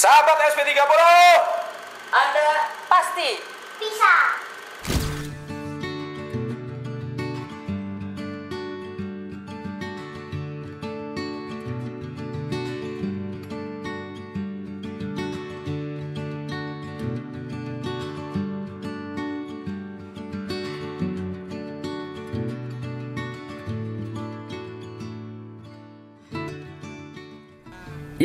Sahabat SP30 Anda Pasti. Bisa.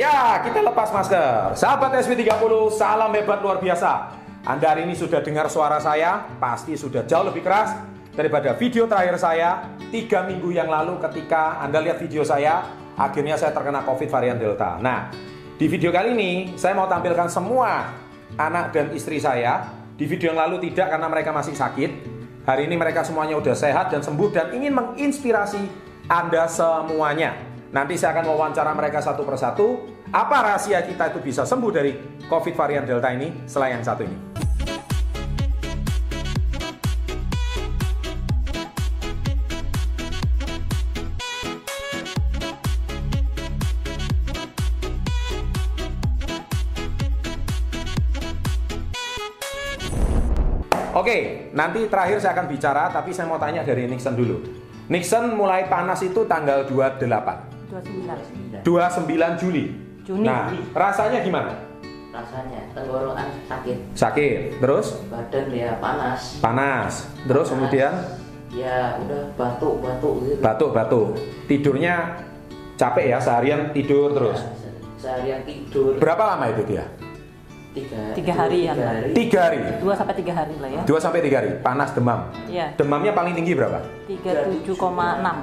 Ya, kita lepas masker. Sahabat SP30, salam hebat luar biasa. Anda hari ini sudah dengar suara saya, pasti sudah jauh lebih keras daripada video terakhir saya tiga minggu yang lalu ketika Anda lihat video saya, akhirnya saya terkena COVID varian Delta. Nah, di video kali ini saya mau tampilkan semua anak dan istri saya. Di video yang lalu tidak karena mereka masih sakit. Hari ini mereka semuanya udah sehat dan sembuh dan ingin menginspirasi Anda semuanya. Nanti saya akan wawancara mereka satu persatu. Apa rahasia kita itu bisa sembuh dari COVID varian Delta ini selain yang satu ini? Oke, nanti terakhir saya akan bicara, tapi saya mau tanya dari Nixon dulu. Nixon mulai panas itu tanggal 28, 29. 29 Juli. Juni. Nah, rasanya gimana? rasanya tenggorokan sakit, Sakit, terus badan ya panas, panas, terus kemudian ya udah batuk-batuk gitu. batuk-batuk. Tidurnya capek ya, seharian tidur terus. Ya, se- seharian tidur Berapa lama itu dia? tiga, Tiga hari ya, tiga hari. Tiga hari. Dua sampai tiga hari lah ya. Dua sampai tiga hari, panas demam. Iya. Demamnya paling tinggi berapa? 37,6.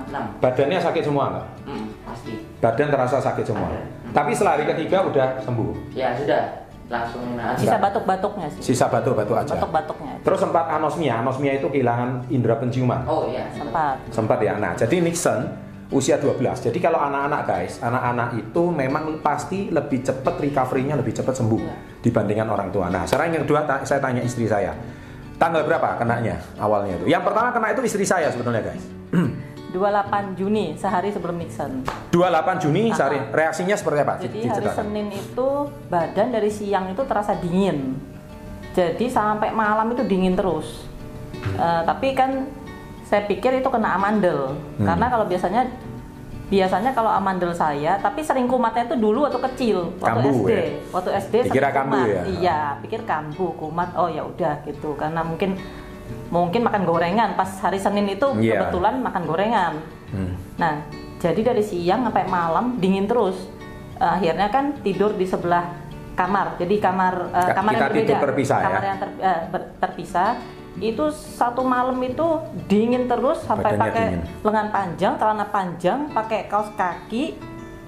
enam Badannya sakit semua nggak? Hmm, pasti Badan terasa sakit semua. Ada. Tapi setelah hari ketiga udah sembuh. ya sudah langsung enak Sisa batuk-batuknya sih. Sisa batuk-batuk aja. Batuk-batuknya. Terus sempat anosmia. Anosmia itu kehilangan indera penciuman. oh iya Sempat. Sempat ya. Nah, jadi Nixon usia 12. Jadi kalau anak-anak guys, anak-anak itu memang pasti lebih cepat recovery-nya lebih cepat sembuh Iya. dibandingkan orang tua. Nah, sekarang yang kedua saya tanya istri saya. Tanggal berapa kenanya awalnya itu? Yang pertama kena itu istri saya sebetulnya guys. 28 Juni, sehari sebelum Nixon. 28 Juni Aha. sehari. Reaksinya seperti apa? Jadi hari. Senin itu badan dari siang itu terasa dingin. Jadi sampai malam itu dingin terus. Eh, tapi kan saya pikir itu kena amandel. Hmm. Karena kalau biasanya biasanya kalau amandel saya, tapi sering kumatnya itu dulu waktu kecil, waktu Kambuh SD. ya? Waktu SD Dikira sering kumat. ya? Iya, pikir kambuh, kumat. Oh ya udah gitu. Karena mungkin mungkin makan gorengan pas hari Senin itu Iya. kebetulan makan gorengan. Hmm. Nah, jadi dari siang sampai malam dingin terus. Eh, akhirnya kan tidur di sebelah kamar. Jadi kamar eh, Ka- kamar kita yang berbeda. terpisah ya? kamar yang ter- eh, ber- terpisah. Itu satu malam itu dingin terus sampai Badannya pakai dingin. lengan panjang, celana panjang, pakai kaos kaki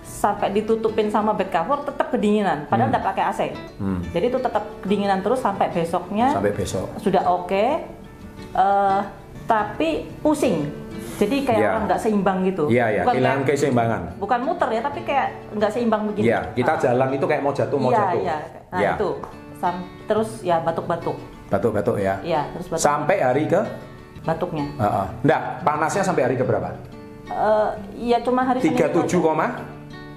sampai ditutupin sama bed cover tetap kedinginan padahal Hmm. udah pakai AC. Hmm. Jadi itu tetap kedinginan terus sampai besoknya Sampai besok. sudah oke eh, tapi pusing jadi kayak Iya. orang nggak seimbang gitu Iya, ya, bukan, kehilangan kayak- keseimbangan. bukan muter ya tapi kayak nggak seimbang begini Iya, kita Ah. jalan itu kayak mau jatuh mau iya jatuh. iya nah Iya. itu Sam- terus ya batuk-batuk Batuk-batuk ya. iya terus batuk Sampai hari ke batuknya Heeh. Nggak, panasnya sampai hari ke berapa? Eh, iya cuma hari Senin itu 37, aja. koma?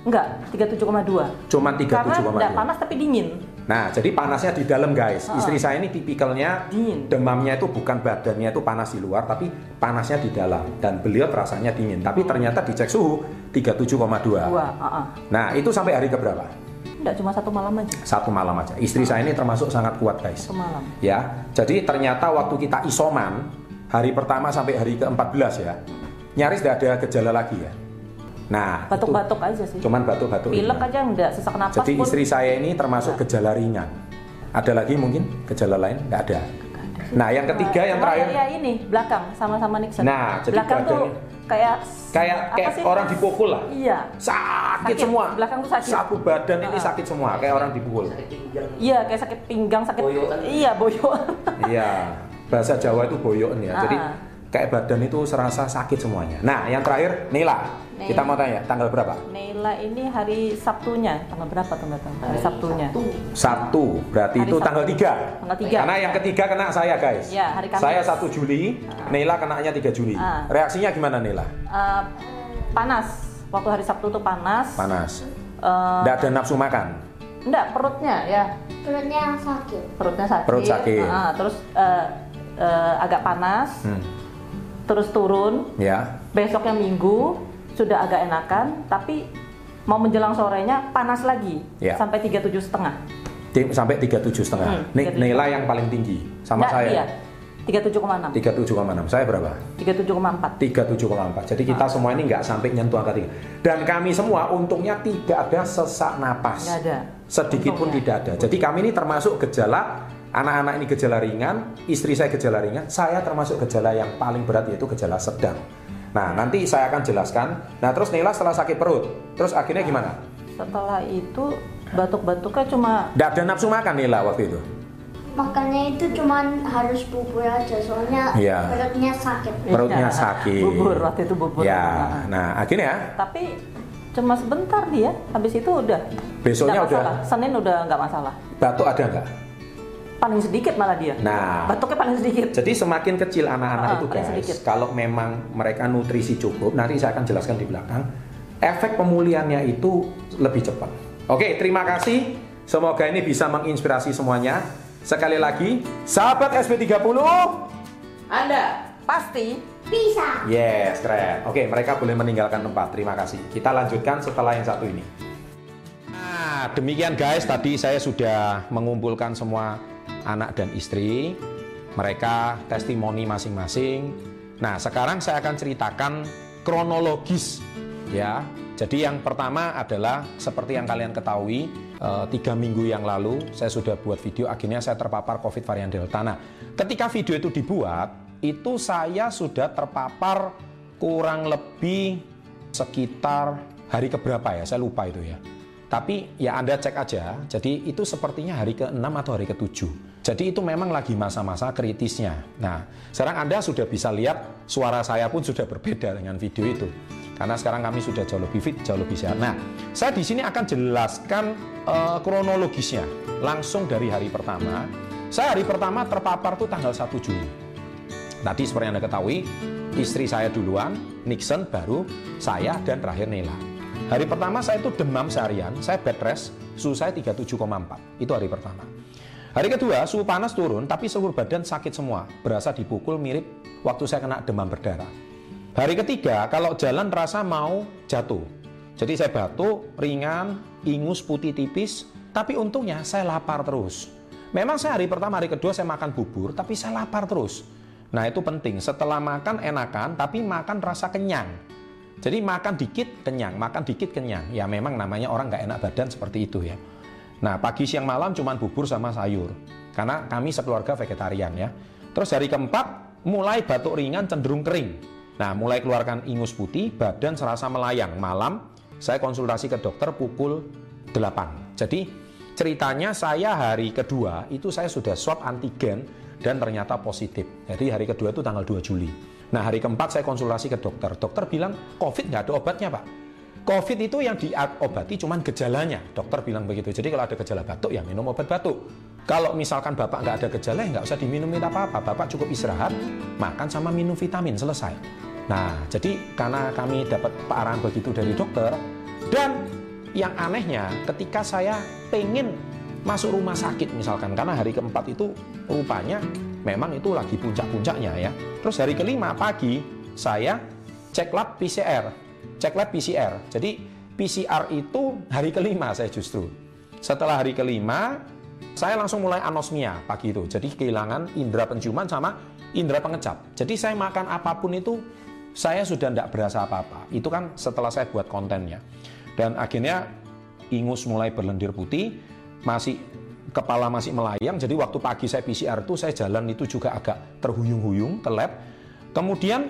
enggak 37,2 cuman karena 37,2. nggak panas tapi dingin Nah, jadi panasnya di dalam guys. Heeh. Istri saya ini tipikalnya Dingin. demamnya itu bukan badannya itu panas di luar, tapi panasnya di dalam. Dan beliau rasanya dingin. Tapi ternyata dicek suhu 37,2. dua ah, ah. Nah, itu sampai hari ke berapa? enggak cuma satu malam aja Satu malam aja. Istri saya ini termasuk sangat kuat guys. satu malam Ya, jadi ternyata waktu kita isoman hari pertama sampai hari ke-14 ya, nyaris tidak ada gejala lagi ya. Nah, batuk-batuk aja sih cuman batuk-batuk. pilek aja enggak sesak napas Jadi pun istri saya ini termasuk gejala ringan. Ada lagi mungkin gejala lain? Nggak ada. Nah, yang ketiga yang terakhir, ya, ini belakang sama-sama Nixon. Nah, jadi belakang tuh kayak kayak apa kayak sih? orang dipukul lah. Iya. Sakit, Sakit, semua. belakang tuh sakit. Satu badan ini Ah. sakit semua, kayak orang dipukul. Iya, kayak sakit pinggang, sakit Boyokan. Iya, boyokan. Iya, bahasa Jawa itu boyokan ya. Jadi Ah. kayak badan itu serasa sakit semuanya. Nah, yang terakhir Nila. Nih. Kita mau tanya tanggal berapa? Neila ini hari Sabtunya, tanggal berapa tahu? Hari Sabtunya. Sabtu. Sabtu, berarti Hari itu Sabtu. tanggal 3. Tanggal tiga. Karena yang ketiga kena saya, guys. Iya, hari Kamis. Saya 1 Juli, Nela kenanya 3 Juli. Ah. Reaksinya gimana Nela? Eh, panas. Waktu hari Sabtu tuh panas. Panas. Eh, Nggak ada nafsu makan. enggak perutnya ya perutnya yang sakit. perutnya sakit, Perut sakit. Ah, terus eh, eh, agak panas Hmm. terus turun Ya. besoknya minggu sudah agak enakan tapi mau menjelang sorenya panas lagi Ya. sampai 37 setengah Sampai 37 setengah. Hmm, Nih 37. Nela yang paling tinggi sama Enggak, saya. iya 37,6 37,6. Saya berapa? 37,4 37,4. Jadi kita Ah. semua ini nggak sampai nyentuh angka tiga. Dan kami semua untungnya tidak ada sesak napas. nggak ada Sedikit pun tidak ada. Jadi kami ini termasuk gejala anak-anak ini gejala ringan, istri saya gejala ringan, saya termasuk gejala yang paling berat yaitu gejala sedang. Nah, nanti saya akan jelaskan. Nah, terus Nela setelah sakit perut, terus akhirnya gimana? setelah itu batuk-batuknya cuma Nggak ada nafsu makan Nela waktu itu. Makannya itu cuman harus bubur aja soalnya Iya. perutnya sakit. Perutnya Iya, sakit. bubur waktu itu bubur Ya, Nah, nah akhirnya tapi cuma sebentar dia habis itu udah Besoknya udah-. Senin udah nggak masalah batuk ada nggak? Paling sedikit malah dia Nah. batuknya paling sedikit Jadi semakin kecil anak-anak Ah, itu guys, sedikit. kalau memang mereka nutrisi cukup, nanti saya akan jelaskan di belakang, efek pemulihannya itu lebih cepat. Oke, terima kasih. Semoga ini bisa menginspirasi semuanya. Sekali lagi, sahabat SP30, Anda pasti Bisa. yes, keren. Oke, mereka boleh meninggalkan tempat. Terima kasih. Kita lanjutkan setelah yang satu ini. Nah, demikian guys, tadi saya sudah mengumpulkan semua anak dan istri, mereka testimoni masing-masing. Nah, sekarang saya akan ceritakan kronologis ya. Jadi yang pertama adalah seperti yang kalian ketahui, eh, tiga minggu yang lalu saya sudah buat video akhirnya saya terpapar COVID varian Delta. Nah, ketika video itu dibuat, itu saya sudah terpapar kurang lebih sekitar hari keberapa ya, saya lupa itu ya. Tapi ya Anda cek aja, jadi itu sepertinya hari ke-6 atau hari ke-7. Jadi itu memang lagi masa-masa kritisnya. Nah, sekarang Anda sudah bisa lihat suara saya pun sudah berbeda dengan video itu. Karena sekarang kami sudah jauh lebih fit, jauh lebih sehat. Nah, saya di sini akan jelaskan eh, kronologisnya. Langsung dari hari pertama. Saya hari pertama terpapar tuh tanggal 1 Juli. Tadi seperti yang Anda ketahui, istri saya duluan, Nixon baru saya dan terakhir Nela. Hari pertama saya itu demam seharian, saya bed rest, suhu saya 37,4. Itu hari pertama. Hari kedua, suhu panas turun, tapi seluruh badan sakit semua. Berasa dipukul mirip waktu saya kena demam berdarah. Hari ketiga, kalau jalan rasa mau jatuh. Jadi saya batuk, ringan, ingus putih tipis, tapi untungnya saya lapar terus. Memang saya hari pertama, hari kedua saya makan bubur, tapi saya lapar terus. Nah itu penting, setelah makan enakan, tapi makan rasa kenyang. Jadi makan dikit kenyang, makan dikit kenyang. Ya memang namanya orang nggak enak badan seperti itu ya. Nah pagi siang malam cuman bubur sama sayur. Karena kami sekeluarga vegetarian ya. Terus hari keempat mulai batuk ringan cenderung kering. Nah mulai keluarkan ingus putih, badan serasa melayang. Malam saya konsultasi ke dokter pukul 8. Jadi ceritanya saya hari kedua itu saya sudah swab antigen dan ternyata positif. Jadi hari kedua itu tanggal 2 Juli. Nah hari keempat saya konsultasi ke dokter. Dokter bilang COVID nggak ada obatnya pak. COVID itu yang diobati cuman gejalanya. Dokter bilang begitu. Jadi kalau ada gejala batuk ya minum obat batuk. Kalau misalkan bapak nggak ada gejala ya nggak usah diminum apa-apa. Bapak cukup istirahat, makan sama minum vitamin selesai. Nah jadi karena kami dapat arahan begitu dari dokter dan yang anehnya ketika saya pengen masuk rumah sakit misalkan karena hari keempat itu rupanya memang itu lagi puncak-puncaknya ya. Terus hari kelima pagi saya cek lab PCR, cek lab PCR. Jadi PCR itu hari kelima saya justru. Setelah hari kelima saya langsung mulai anosmia pagi itu. Jadi kehilangan indera penciuman sama indera pengecap. Jadi saya makan apa pun itu saya sudah tidak berasa apa-apa. Itu kan setelah saya buat kontennya. Dan akhirnya ingus mulai berlendir putih, masih kepala masih melayang. Jadi waktu pagi saya PCR itu saya jalan itu juga agak terhuyung-huyung ke. Kemudian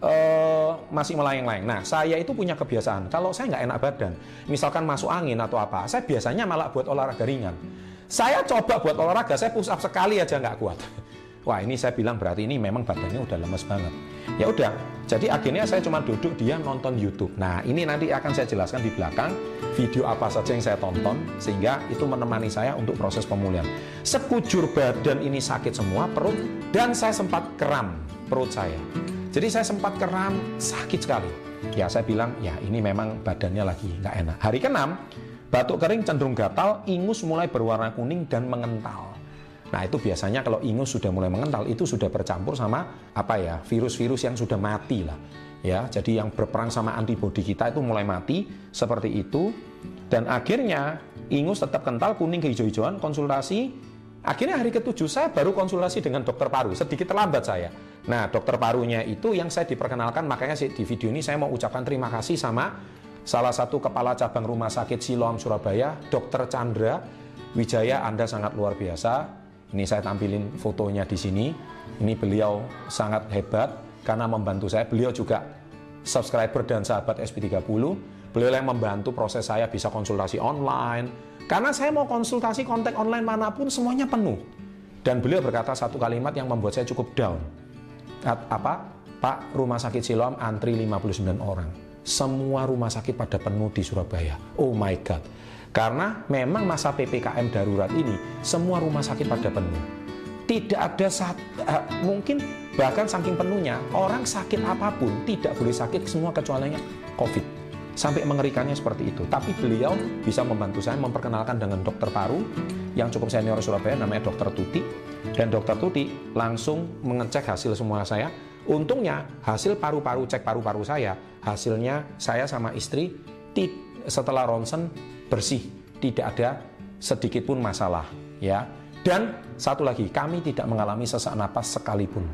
eh, masih melayang-layang. Nah, saya itu punya kebiasaan. Kalau saya nggak enak badan, misalkan masuk angin atau apa, saya biasanya malah buat olahraga ringan. Saya coba buat olahraga, saya push up sekali aja nggak kuat. Wah ini saya bilang berarti ini memang badannya udah lemes banget. Ya udah, jadi akhirnya saya cuma duduk dia nonton YouTube. Nah ini nanti akan saya jelaskan di belakang video apa saja yang saya tonton sehingga itu menemani saya untuk proses pemulihan. Sekujur badan ini sakit semua perut dan saya sempat kram perut saya. Jadi saya sempat kram sakit sekali. Ya saya bilang ya ini memang badannya lagi nggak enak. Hari ke-6 Batuk kering cenderung gatal, ingus mulai berwarna kuning dan mengental. Nah, itu biasanya kalau ingus sudah mulai mengental itu sudah bercampur sama apa ya? virus-virus yang sudah mati lah. Ya, jadi yang berperang sama antibodi kita itu mulai mati seperti itu dan akhirnya ingus tetap kental kuning kehijau-hijauan konsultasi Akhirnya hari ketujuh saya baru konsultasi dengan dokter paru, sedikit terlambat saya. Nah, dokter parunya itu yang saya diperkenalkan, makanya di video ini saya mau ucapkan terima kasih sama salah satu kepala cabang rumah sakit Siloam Surabaya, Dokter Chandra Wijaya. Anda sangat luar biasa. Ini saya tampilin fotonya di sini. Ini beliau sangat hebat karena membantu saya. Beliau juga subscriber dan sahabat SP30. Beliau yang membantu proses saya bisa konsultasi online, karena saya mau konsultasi kontak online mana pun semuanya penuh. Dan beliau berkata satu kalimat yang membuat saya cukup down. Apa? Pak, rumah sakit Siloam antri 59 orang. Semua rumah sakit pada penuh di Surabaya. Oh my God. Karena memang masa PPKM darurat ini, semua rumah sakit pada penuh. Tidak ada saat, uh, mungkin bahkan saking penuhnya, orang sakit apa pun tidak boleh sakit semua kecuali COVID sampai mengerikannya seperti itu. Tapi beliau bisa membantu saya memperkenalkan dengan dokter paru yang cukup senior Surabaya namanya dokter Tuti dan dokter Tuti langsung mengecek hasil semua saya. Untungnya hasil paru-paru cek paru-paru saya hasilnya saya sama istri setelah ronsen bersih tidak ada sedikit pun masalah ya dan satu lagi, kami tidak mengalami sesak napas sekalipun.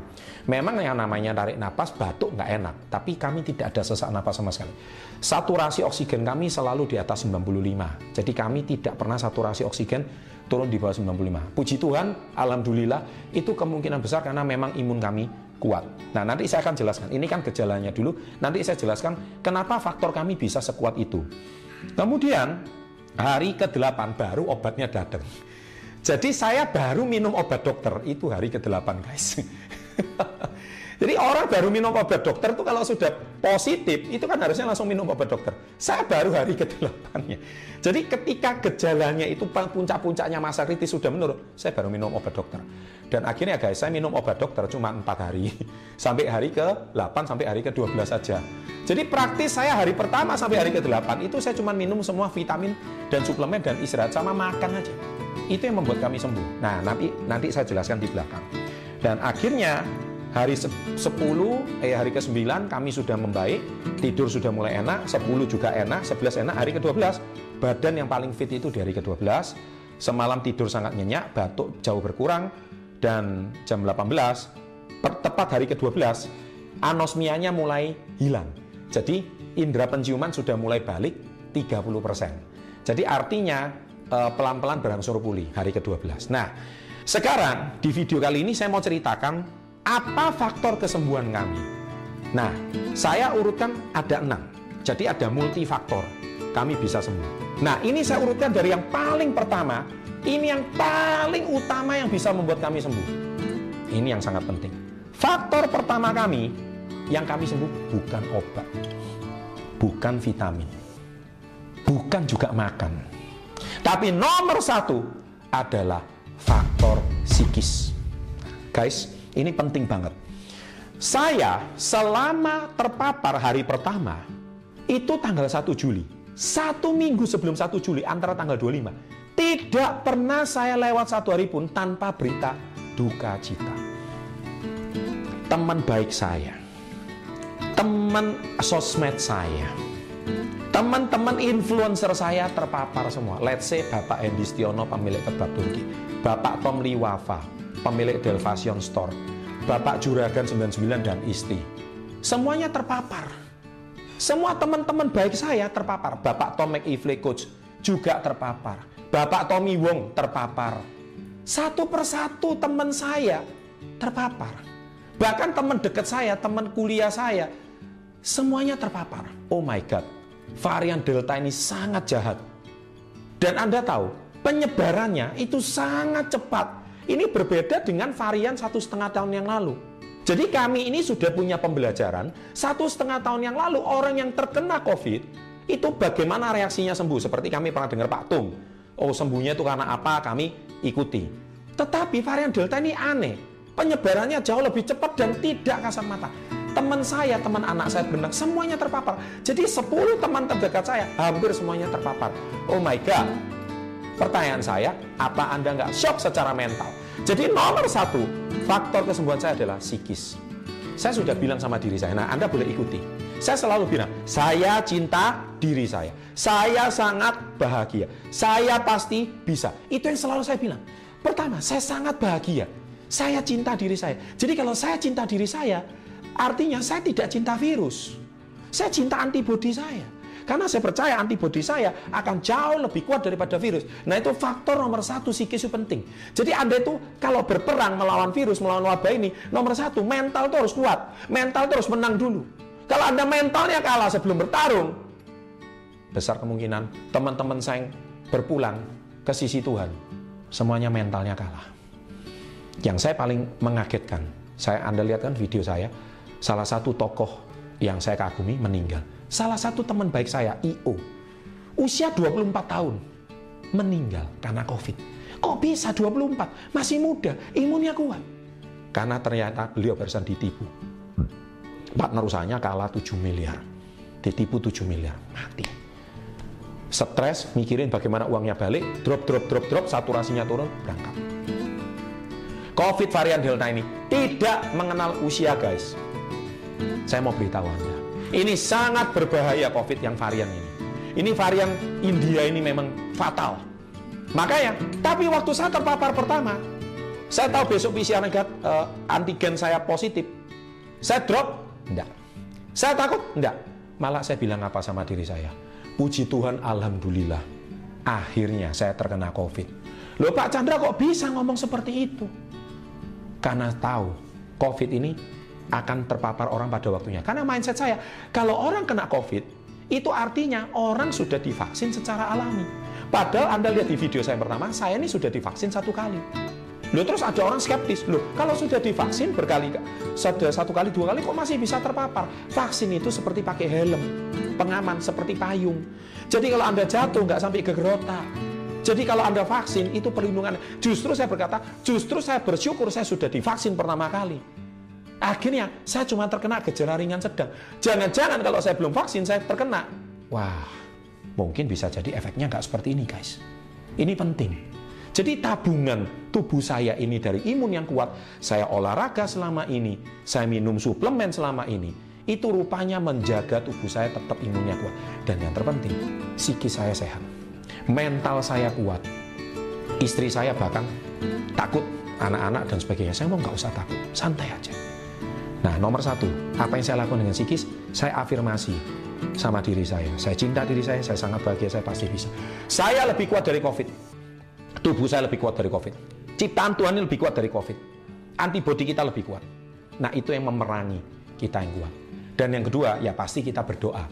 Memang yang namanya tarik napas, batuk nggak enak, tapi kami tidak ada sesak napas sama sekali. Saturasi oksigen kami selalu di atas 95. Jadi kami tidak pernah saturasi oksigen turun di bawah 95. Puji Tuhan, Alhamdulillah, itu kemungkinan besar karena memang imun kami kuat. Nah, nanti saya akan jelaskan. Ini kan gejalanya dulu. Nanti saya jelaskan kenapa faktor kami bisa sekuat itu. Kemudian, hari ke-8 baru obatnya datang. Jadi saya baru minum obat dokter itu hari ke-8 guys. Jadi orang baru minum obat dokter itu kalau sudah positif itu kan harusnya langsung minum obat dokter. Saya baru hari ke-8-nya. Jadi ketika gejalanya itu puncak-puncaknya masa kritis sudah menurun, saya baru minum obat dokter. Dan akhirnya guys, saya minum obat dokter cuma 4 hari. Sampai hari ke-8 sampai hari ke-12 saja. Jadi praktis saya hari pertama sampai hari ke-8 itu saya cuma minum semua vitamin dan suplemen dan istirahat sama makan aja. Itu yang membuat kami sembuh. Nah, nanti nanti saya jelaskan di belakang. Dan akhirnya hari 10 eh hari ke-9 kami sudah membaik, tidur sudah mulai enak, 10 juga enak, 11 enak, hari ke-12 badan yang paling fit itu di hari ke-12. Semalam tidur sangat nyenyak, batuk jauh berkurang dan jam 18 tepat hari ke-12 anosmianya mulai hilang. Jadi indera penciuman sudah mulai balik 30%. Jadi artinya Eh, pelan-pelan berangsur pulih hari ke-12. Nah, sekarang di video kali ini saya mau ceritakan apa faktor kesembuhan kami. Nah, saya urutkan ada enam. Jadi ada multifaktor. Kami bisa sembuh. Nah, ini saya urutkan dari yang paling pertama. Ini yang paling utama yang bisa membuat kami sembuh. Ini yang sangat penting. Faktor pertama kami yang kami sembuh bukan obat, bukan vitamin, bukan juga makan tapi nomor satu adalah faktor psikis. Guys, ini penting banget. Saya selama terpapar hari pertama, itu tanggal 1 Juli. Satu minggu sebelum 1 Juli, antara tanggal 25. Tidak pernah saya lewat satu hari pun tanpa berita duka cita. Teman baik saya, teman sosmed saya, Teman-teman influencer saya terpapar semua. Let's say Bapak Hendy Stiono, pemilik kebab Turki. Bapak Tom Liwafa, pemilik Delvasion Store. Bapak Juragan 99 dan Isti. Semuanya terpapar. Semua teman-teman baik saya terpapar. Bapak Tom McEvely Coach juga terpapar. Bapak Tommy Wong terpapar. Satu persatu teman saya terpapar. Bahkan teman dekat saya, teman kuliah saya, semuanya terpapar. Oh my God, varian Delta ini sangat jahat. Dan Anda tahu, penyebarannya itu sangat cepat. Ini berbeda dengan varian satu setengah tahun yang lalu. Jadi kami ini sudah punya pembelajaran, satu setengah tahun yang lalu orang yang terkena COVID, itu bagaimana reaksinya sembuh. Seperti kami pernah dengar Pak Tung, oh sembuhnya itu karena apa, kami ikuti. Tetapi varian Delta ini aneh, penyebarannya jauh lebih cepat dan tidak kasat mata. teman saya, teman anak saya berenang, semuanya terpapar. Jadi 10 teman terdekat saya, hampir semuanya terpapar. Oh my God. Pertanyaan saya, apa Anda nggak shock secara mental? Jadi nomor satu, faktor kesembuhan saya adalah psikis. Saya sudah bilang sama diri saya, nah Anda boleh ikuti. Saya selalu bilang, saya cinta diri saya. Saya sangat bahagia. Saya pasti bisa. Itu yang selalu saya bilang. Pertama, saya sangat bahagia. Saya cinta diri saya. Jadi kalau saya cinta diri saya, artinya saya tidak cinta virus. Saya cinta antibodi saya. Karena saya percaya antibodi saya akan jauh lebih kuat daripada virus. Nah itu faktor nomor satu psikis itu penting. Jadi Anda itu kalau berperang melawan virus, melawan wabah ini, nomor satu mental itu harus kuat. Mental itu harus menang dulu. Kalau Anda mentalnya kalah sebelum bertarung, besar kemungkinan teman-teman saya berpulang ke sisi Tuhan, semuanya mentalnya kalah. Yang saya paling mengagetkan, saya Anda lihat kan video saya, salah satu tokoh yang saya kagumi meninggal Salah satu teman baik saya, IO, usia 24 tahun, meninggal karena COVID. Kok bisa 24? Masih muda, imunnya kuat. Karena ternyata beliau barusan ditipu. Partner usahanya kalah 7 miliar. Ditipu 7 miliar, mati. Stres, mikirin bagaimana uangnya balik, drop, drop, drop, drop, saturasinya turun, berangkat. COVID varian Delta ini tidak mengenal usia guys. Saya mau beritahu Anda ini sangat berbahaya COVID yang varian ini. Ini varian India ini memang fatal. Makanya, tapi waktu saya terpapar pertama, saya tahu besok PCR negatif, uh, antigen saya positif. Saya drop? Enggak. Saya takut? Enggak. Malah saya bilang apa sama diri saya? Puji Tuhan, Alhamdulillah. Akhirnya saya terkena COVID. Loh Pak Chandra kok bisa ngomong seperti itu? Karena tahu COVID ini akan terpapar orang pada waktunya. Karena mindset saya, kalau orang kena COVID, itu artinya orang sudah divaksin secara alami. Padahal Anda lihat di video saya pertama, saya ini sudah divaksin satu kali. Loh terus ada orang skeptis, loh kalau sudah divaksin berkali sudah satu kali dua kali kok masih bisa terpapar? Vaksin itu seperti pakai helm, pengaman seperti payung. Jadi kalau anda jatuh nggak sampai ke gerota. Jadi kalau anda vaksin itu perlindungan. Justru saya berkata, justru saya bersyukur saya sudah divaksin pertama kali. Akhirnya saya cuma terkena gejala ringan sedang. Jangan-jangan kalau saya belum vaksin saya terkena. Wah, mungkin bisa jadi efeknya nggak seperti ini guys. Ini penting. Jadi tabungan tubuh saya ini dari imun yang kuat, saya olahraga selama ini, saya minum suplemen selama ini, itu rupanya menjaga tubuh saya tetap imunnya kuat. Dan yang terpenting, psikis saya sehat. Mental saya kuat. Istri saya bahkan takut anak-anak dan sebagainya. Saya mau nggak usah takut, santai aja. Nah, nomor satu, apa yang saya lakukan dengan psikis? Saya afirmasi sama diri saya. Saya cinta diri saya, saya sangat bahagia, saya pasti bisa. Saya lebih kuat dari COVID. Tubuh saya lebih kuat dari COVID. Ciptaan Tuhan ini lebih kuat dari COVID. Antibodi kita lebih kuat. Nah, itu yang memerangi kita yang kuat. Dan yang kedua, ya pasti kita berdoa.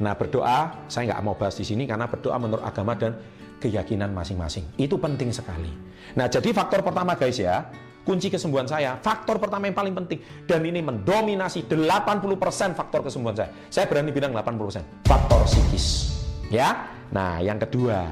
Nah, berdoa, saya nggak mau bahas di sini karena berdoa menurut agama dan keyakinan masing-masing. Itu penting sekali. Nah, jadi faktor pertama guys ya, kunci kesembuhan saya, faktor pertama yang paling penting dan ini mendominasi 80% faktor kesembuhan saya. Saya berani bilang 80%. Faktor psikis. Ya. Nah, yang kedua,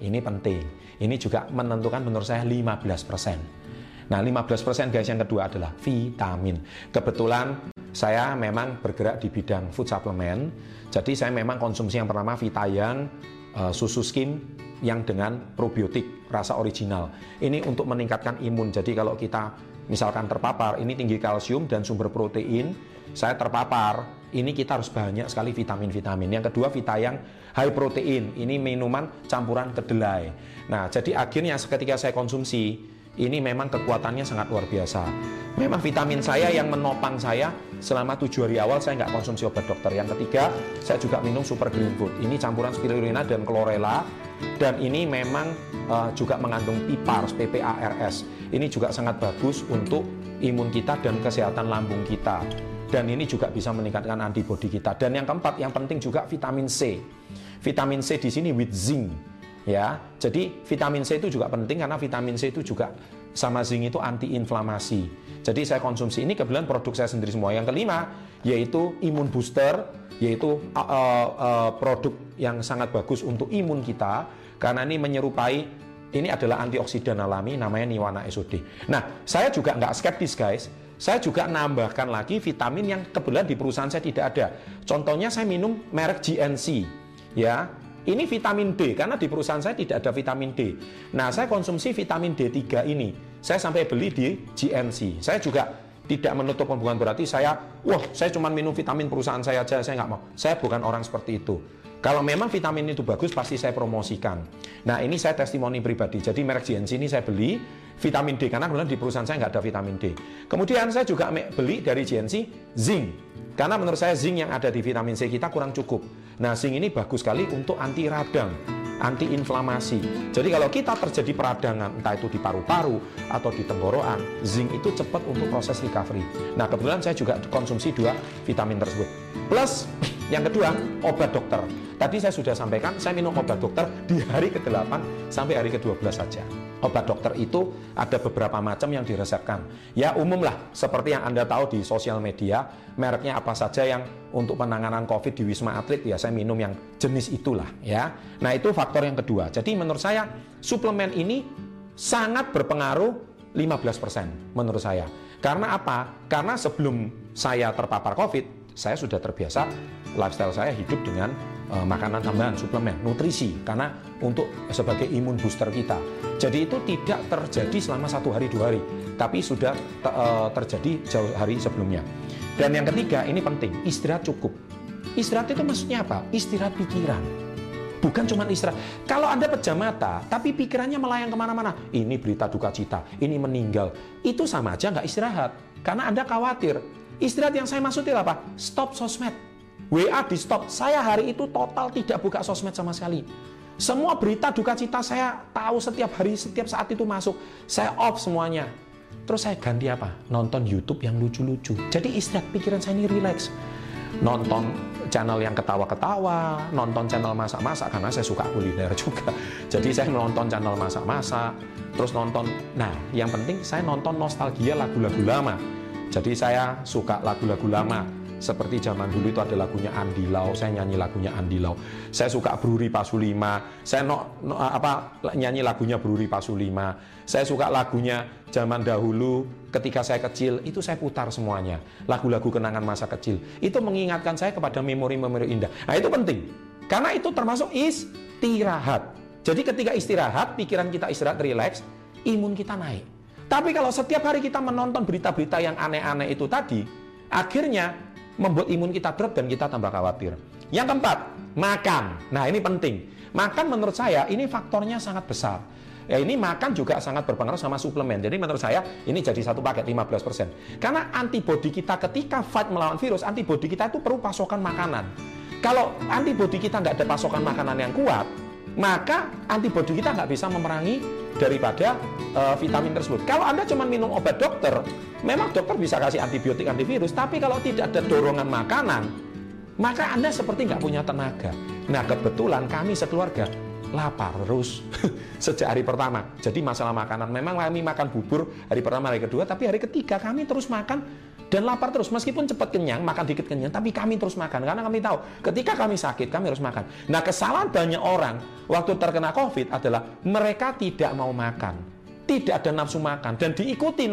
ini penting. Ini juga menentukan menurut saya 15%. Nah, 15% guys yang kedua adalah vitamin. Kebetulan saya memang bergerak di bidang food supplement. Jadi saya memang konsumsi yang pertama Vitayang, uh, susu skim yang dengan probiotik rasa original. Ini untuk meningkatkan imun. Jadi kalau kita misalkan terpapar, ini tinggi kalsium dan sumber protein, saya terpapar, ini kita harus banyak sekali vitamin-vitamin. Yang kedua Vitayang high protein, ini minuman campuran kedelai. Nah, jadi akhirnya ketika saya konsumsi, ini memang kekuatannya sangat luar biasa. Memang vitamin saya yang menopang saya selama tujuh hari awal saya nggak konsumsi obat dokter. Yang ketiga, saya juga minum super green food. Ini campuran spirulina dan chlorella dan ini memang uh, juga mengandung PIPARS, PPARS. Ini juga sangat bagus untuk imun kita dan kesehatan lambung kita. Dan ini juga bisa meningkatkan antibodi kita. Dan yang keempat, yang penting juga vitamin C. Vitamin C di sini with zinc ya. Jadi vitamin C itu juga penting karena vitamin C itu juga sama zinc itu antiinflamasi. Jadi saya konsumsi ini kebetulan produk saya sendiri semua. Yang kelima yaitu imun booster, yaitu uh, uh, produk yang sangat bagus untuk imun kita karena ini menyerupai ini adalah antioksidan alami namanya Niwana SOD. Nah, saya juga nggak skeptis guys. saya juga nambahkan lagi vitamin yang kebetulan di perusahaan saya tidak ada. Contohnya saya minum merek GNC, ya. Ini vitamin D karena di perusahaan saya tidak ada vitamin D. Nah, saya konsumsi vitamin D3 ini. Saya sampai beli di GNC. Saya juga tidak menutup hubungan berarti saya, wah, saya cuma minum vitamin perusahaan saya aja, saya nggak mau. Saya bukan orang seperti itu. Kalau memang vitamin itu bagus, pasti saya promosikan. Nah, ini saya testimoni pribadi. Jadi merek GNC ini saya beli vitamin D karena kebetulan di perusahaan saya nggak ada vitamin D. Kemudian saya juga beli dari GNC zinc karena menurut saya zinc yang ada di vitamin C kita kurang cukup. Nah, zinc ini bagus sekali untuk anti radang, anti inflamasi. Jadi kalau kita terjadi peradangan, entah itu di paru-paru atau di tenggorokan, zinc itu cepat untuk proses recovery. Nah, kebetulan saya juga konsumsi dua vitamin tersebut. Plus, yang kedua, obat dokter. Tadi saya sudah sampaikan, saya minum obat dokter di hari ke-8 sampai hari ke-12 saja. Obat dokter itu ada beberapa macam yang diresepkan. Ya umum lah, seperti yang Anda tahu di sosial media, mereknya apa saja yang untuk penanganan COVID di Wisma Atlet, ya saya minum yang jenis itulah ya. Nah itu faktor yang kedua. Jadi menurut saya suplemen ini sangat berpengaruh 15% menurut saya. Karena apa? Karena sebelum saya terpapar COVID, saya sudah terbiasa lifestyle saya hidup dengan uh, makanan tambahan, suplemen, nutrisi karena untuk sebagai imun booster kita. Jadi itu tidak terjadi selama satu hari dua hari, tapi sudah te, uh, terjadi jauh hari sebelumnya. Dan yang ketiga ini penting, istirahat cukup. Istirahat itu maksudnya apa? Istirahat pikiran. Bukan cuma istirahat. Kalau Anda pejam mata, tapi pikirannya melayang ke mana-mana. Ini berita duka cita, ini meninggal. Itu sama aja nggak istirahat. Karena Anda khawatir. Istirahat yang saya maksudnya apa? Stop sosmed WA di stop. Saya hari itu total tidak buka sosmed sama sekali. Semua berita duka cita saya tahu setiap hari, setiap saat itu masuk. Saya off semuanya. Terus saya ganti apa? Nonton YouTube yang lucu-lucu. Jadi istirahat pikiran saya ini relax. Nonton channel yang ketawa-ketawa, nonton channel masak-masak karena saya suka kuliner juga. Jadi saya nonton channel masak-masak, terus nonton. Nah, yang penting saya nonton nostalgia lagu-lagu lama. Jadi saya suka lagu-lagu lama seperti zaman dulu itu ada lagunya Andi Lau, saya nyanyi lagunya Andi Lau. Saya suka Bruri Pasulima, saya no, no, apa nyanyi lagunya Bruri Pasulima. Saya suka lagunya zaman dahulu ketika saya kecil, itu saya putar semuanya. Lagu-lagu kenangan masa kecil. Itu mengingatkan saya kepada memori-memori indah. Nah, itu penting. Karena itu termasuk istirahat. Jadi ketika istirahat, pikiran kita istirahat, relax, imun kita naik. Tapi kalau setiap hari kita menonton berita-berita yang aneh-aneh itu tadi, akhirnya membuat imun kita drop dan kita tambah khawatir. Yang keempat, makan. Nah, ini penting. Makan menurut saya ini faktornya sangat besar. Ya ini makan juga sangat berpengaruh sama suplemen. Jadi menurut saya ini jadi satu paket 15%. Karena antibodi kita ketika fight melawan virus, antibodi kita itu perlu pasokan makanan. Kalau antibodi kita nggak ada pasokan makanan yang kuat, maka antibodi kita nggak bisa memerangi daripada uh, vitamin tersebut. Kalau Anda cuma minum obat dokter, Memang dokter bisa kasih antibiotik antivirus, tapi kalau tidak ada dorongan makanan, maka Anda seperti nggak punya tenaga. Nah kebetulan kami sekeluarga lapar terus sejak hari pertama. Jadi masalah makanan, memang kami makan bubur hari pertama, hari kedua, tapi hari ketiga kami terus makan dan lapar terus. Meskipun cepat kenyang, makan dikit kenyang, tapi kami terus makan karena kami tahu ketika kami sakit kami harus makan. Nah kesalahan banyak orang waktu terkena COVID adalah mereka tidak mau makan, tidak ada nafsu makan dan diikuti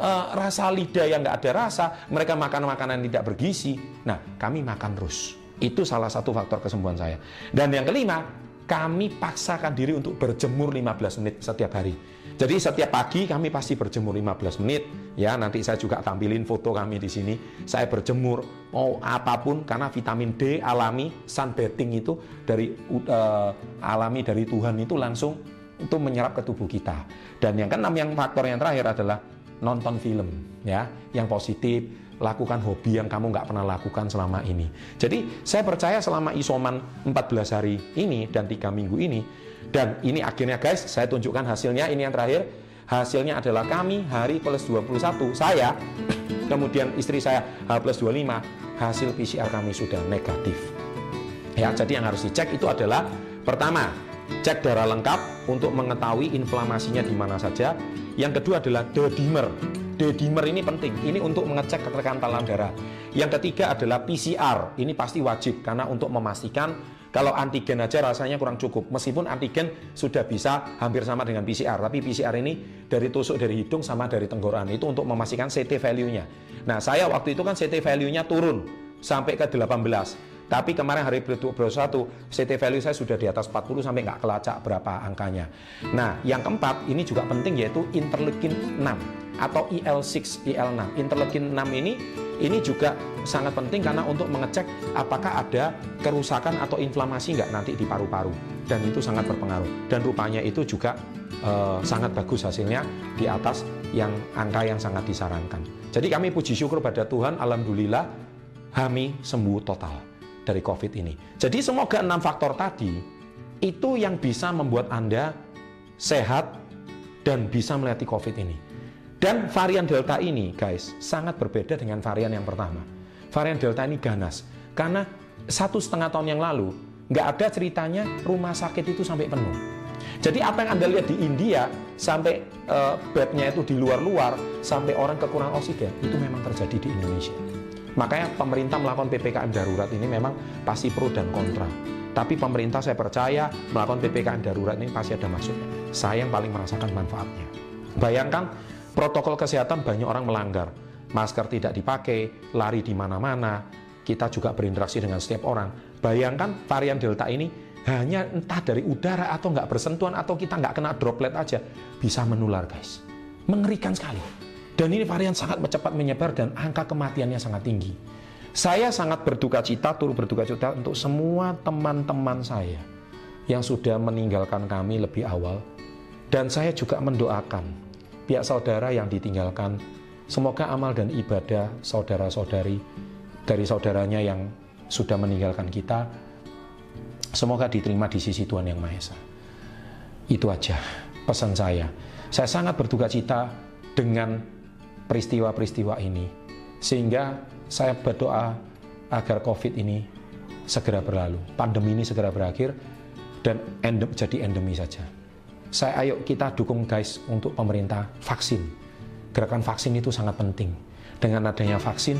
uh, rasa lidah yang nggak ada rasa, mereka makan makanan tidak bergizi. Nah, kami makan terus. Itu salah satu faktor kesembuhan saya. Dan yang kelima, kami paksakan diri untuk berjemur 15 menit setiap hari. Jadi setiap pagi kami pasti berjemur 15 menit. Ya, nanti saya juga tampilin foto kami di sini. Saya berjemur mau apa pun karena vitamin D alami sunbathing itu dari uh, alami dari Tuhan itu langsung itu menyerap ke tubuh kita. Dan yang keenam yang faktor yang terakhir adalah nonton film ya yang positif lakukan hobi yang kamu nggak pernah lakukan selama ini. Jadi saya percaya selama isoman 14 hari ini dan tiga minggu ini dan ini akhirnya guys saya tunjukkan hasilnya. Ini yang terakhir. Hasilnya adalah kami hari plus 21 saya kemudian istri saya H plus 25 hasil PCR kami sudah negatif. Ya jadi yang harus dicek itu adalah pertama cek darah lengkap untuk mengetahui inflamasinya di mana saja. Yang kedua adalah D-dimer. D-dimer ini penting. Ini untuk mengecek kekantalan darah. Yang ketiga adalah PCR. Ini pasti wajib karena untuk memastikan Kalau antigen aja rasanya kurang cukup. Meskipun antigen sudah bisa hampir sama dengan PCR, tapi PCR ini dari tusuk dari hidung sama dari tenggorokan itu untuk memastikan CT value-nya. Nah, saya waktu itu kan CT value-nya turun sampai ke 18. Tapi kemarin hari 21 CT value saya sudah di atas 40 sampai nggak kelacak berapa angkanya. Nah, yang keempat ini juga penting yaitu interleukin 6 atau IL6, IL6. Interleukin 6 ini ini juga sangat penting karena untuk mengecek apakah ada kerusakan atau inflamasi nggak nanti di paru-paru dan itu sangat berpengaruh. Dan rupanya itu juga eh, sangat bagus hasilnya di atas yang angka yang sangat disarankan. Jadi kami puji syukur pada Tuhan, alhamdulillah kami sembuh total dari COVID ini. Jadi semoga enam faktor tadi itu yang bisa membuat Anda sehat dan bisa melewati COVID ini. Dan varian Delta ini, guys, sangat berbeda dengan varian yang pertama. Varian Delta ini ganas karena satu setengah tahun yang lalu nggak ada ceritanya rumah sakit itu sampai penuh. Jadi apa yang Anda lihat di India sampai uh, bednya itu di luar-luar sampai orang kekurangan oksigen itu memang terjadi di Indonesia. Makanya pemerintah melakukan PPKM darurat ini memang pasti pro dan kontra. Tapi pemerintah saya percaya melakukan PPKM darurat ini pasti ada maksudnya. Saya yang paling merasakan manfaatnya. Bayangkan protokol kesehatan banyak orang melanggar. Masker tidak dipakai, lari di mana-mana, kita juga berinteraksi dengan setiap orang. Bayangkan varian Delta ini hanya entah dari udara atau nggak bersentuhan atau kita nggak kena droplet aja bisa menular guys. Mengerikan sekali. Dan ini varian sangat cepat menyebar dan angka kematiannya sangat tinggi. Saya sangat berduka cita, turut berduka cita untuk semua teman-teman saya yang sudah meninggalkan kami lebih awal. Dan saya juga mendoakan pihak saudara yang ditinggalkan. Semoga amal dan ibadah saudara-saudari dari saudaranya yang sudah meninggalkan kita, semoga diterima di sisi Tuhan Yang Maha Esa. Itu aja pesan saya. Saya sangat berduka cita dengan peristiwa-peristiwa ini. Sehingga saya berdoa agar COVID ini segera berlalu, pandemi ini segera berakhir, dan endem, jadi endemi saja. Saya ayo kita dukung guys untuk pemerintah vaksin. Gerakan vaksin itu sangat penting. Dengan adanya vaksin,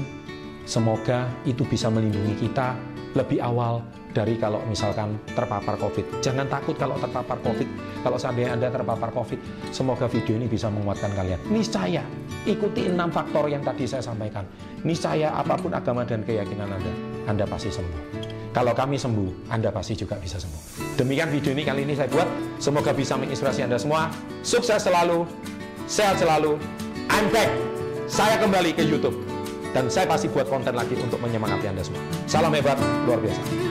semoga itu bisa melindungi kita lebih awal dari kalau misalkan terpapar COVID. Jangan takut kalau terpapar COVID. Kalau seandainya Anda terpapar COVID, semoga video ini bisa menguatkan kalian. Niscaya, ikuti enam faktor yang tadi saya sampaikan. Niscaya apa pun agama dan keyakinan Anda, Anda pasti sembuh. Kalau kami sembuh, Anda pasti juga bisa sembuh. Demikian video ini kali ini saya buat. Semoga bisa menginspirasi Anda semua. Sukses selalu, sehat selalu. I'm back. Saya kembali ke YouTube dan saya pasti buat konten lagi untuk menyemangati Anda semua. Salam hebat, luar biasa.